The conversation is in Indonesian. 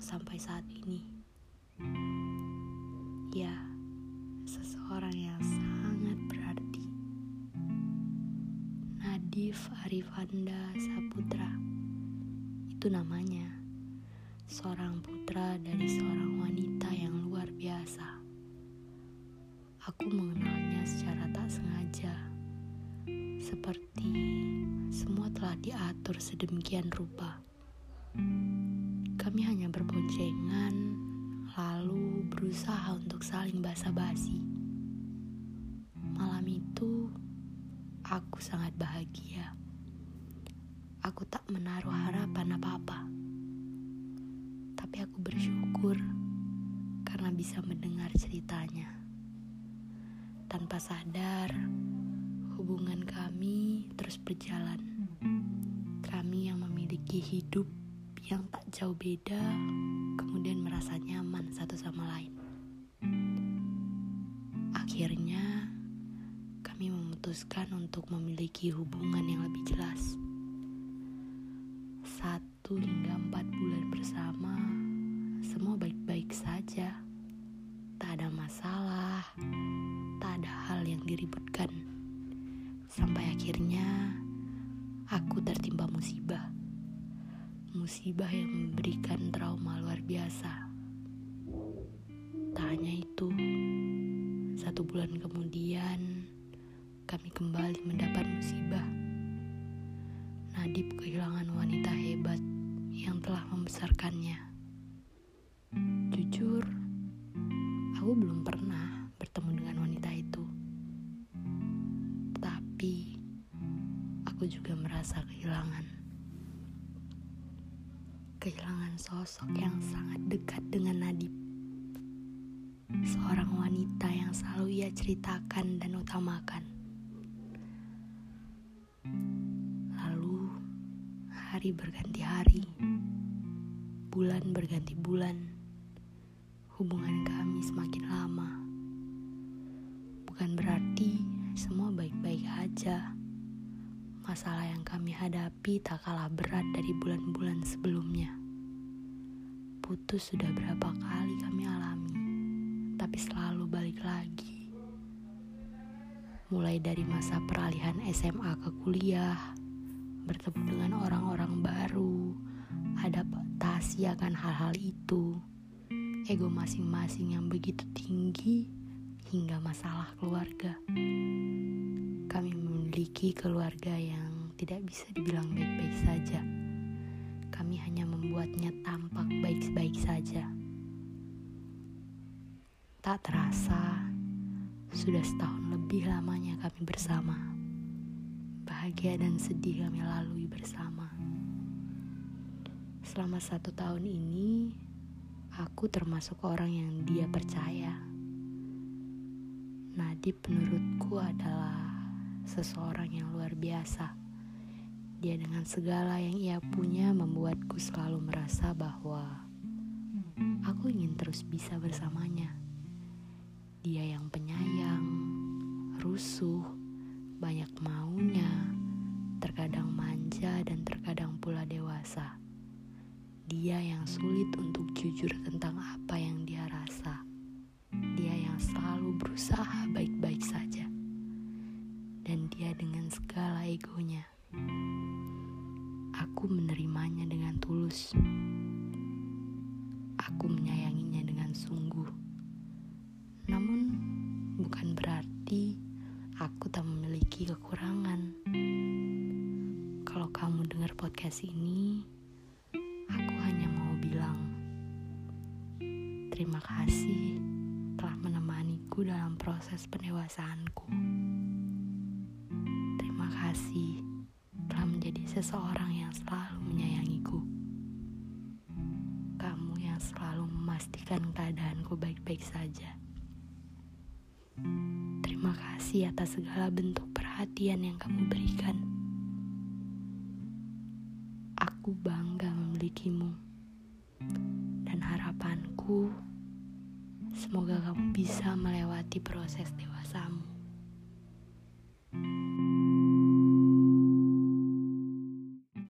sampai saat ini. Ya, seseorang yang sangat berarti. Nadif Arifanda Saputra. Itu namanya. Seorang putra dari seorang wanita yang luar biasa. Aku mengenalnya secara tak sengaja. Seperti semua telah diatur sedemikian rupa. Kami hanya berboncengan, lalu berusaha untuk saling basa-basi. Malam itu, aku sangat bahagia. Aku tak menaruh harapan apa-apa, tapi aku bersyukur karena bisa mendengar ceritanya. Tanpa sadar, hubungan kami terus berjalan. Kami yang memiliki hidup yang tak jauh beda, kemudian merasa nyaman satu sama lain. Akhirnya, kami memutuskan untuk memiliki hubungan yang lebih jelas. Satu hingga empat bulan bersama, semua baik-baik saja. Tak ada masalah, tak ada hal yang diributkan. Sampai akhirnya, aku tertimpa musibah musibah yang memberikan trauma luar biasa. Tak hanya itu, satu bulan kemudian kami kembali mendapat musibah. Nadib kehilangan wanita hebat yang telah membesarkannya. Jujur, aku belum pernah bertemu dengan wanita itu. Tapi, aku juga merasa kehilangan kehilangan sosok yang sangat dekat dengan Nadib. Seorang wanita yang selalu ia ceritakan dan utamakan. Lalu, hari berganti hari, bulan berganti bulan, hubungan kami semakin lama. Masalah yang kami hadapi tak kalah berat dari bulan-bulan sebelumnya. Putus sudah berapa kali kami alami, tapi selalu balik lagi. Mulai dari masa peralihan SMA ke kuliah, bertemu dengan orang-orang baru, adaptasi akan hal-hal itu, ego masing-masing yang begitu tinggi, hingga masalah keluarga kami memiliki keluarga yang tidak bisa dibilang baik-baik saja. Kami hanya membuatnya tampak baik-baik saja. Tak terasa, sudah setahun lebih lamanya kami bersama. Bahagia dan sedih kami lalui bersama. Selama satu tahun ini, aku termasuk orang yang dia percaya. Nadib menurutku adalah seseorang yang luar biasa. Dia dengan segala yang ia punya membuatku selalu merasa bahwa aku ingin terus bisa bersamanya. Dia yang penyayang, rusuh, banyak maunya, terkadang manja dan terkadang pula dewasa. Dia yang sulit untuk jujur tentang apa yang dia rasa. Dia yang selalu berusaha egonya. Aku menerimanya dengan tulus. Aku menyayanginya dengan sungguh. Namun, bukan berarti aku tak memiliki kekurangan. Kalau kamu dengar podcast ini, aku hanya mau bilang terima kasih telah menemaniku dalam proses pendewasaanku kasih telah menjadi seseorang yang selalu menyayangiku. Kamu yang selalu memastikan keadaanku baik-baik saja. Terima kasih atas segala bentuk perhatian yang kamu berikan. Aku bangga memilikimu. Dan harapanku semoga kamu bisa melewati proses dewasamu.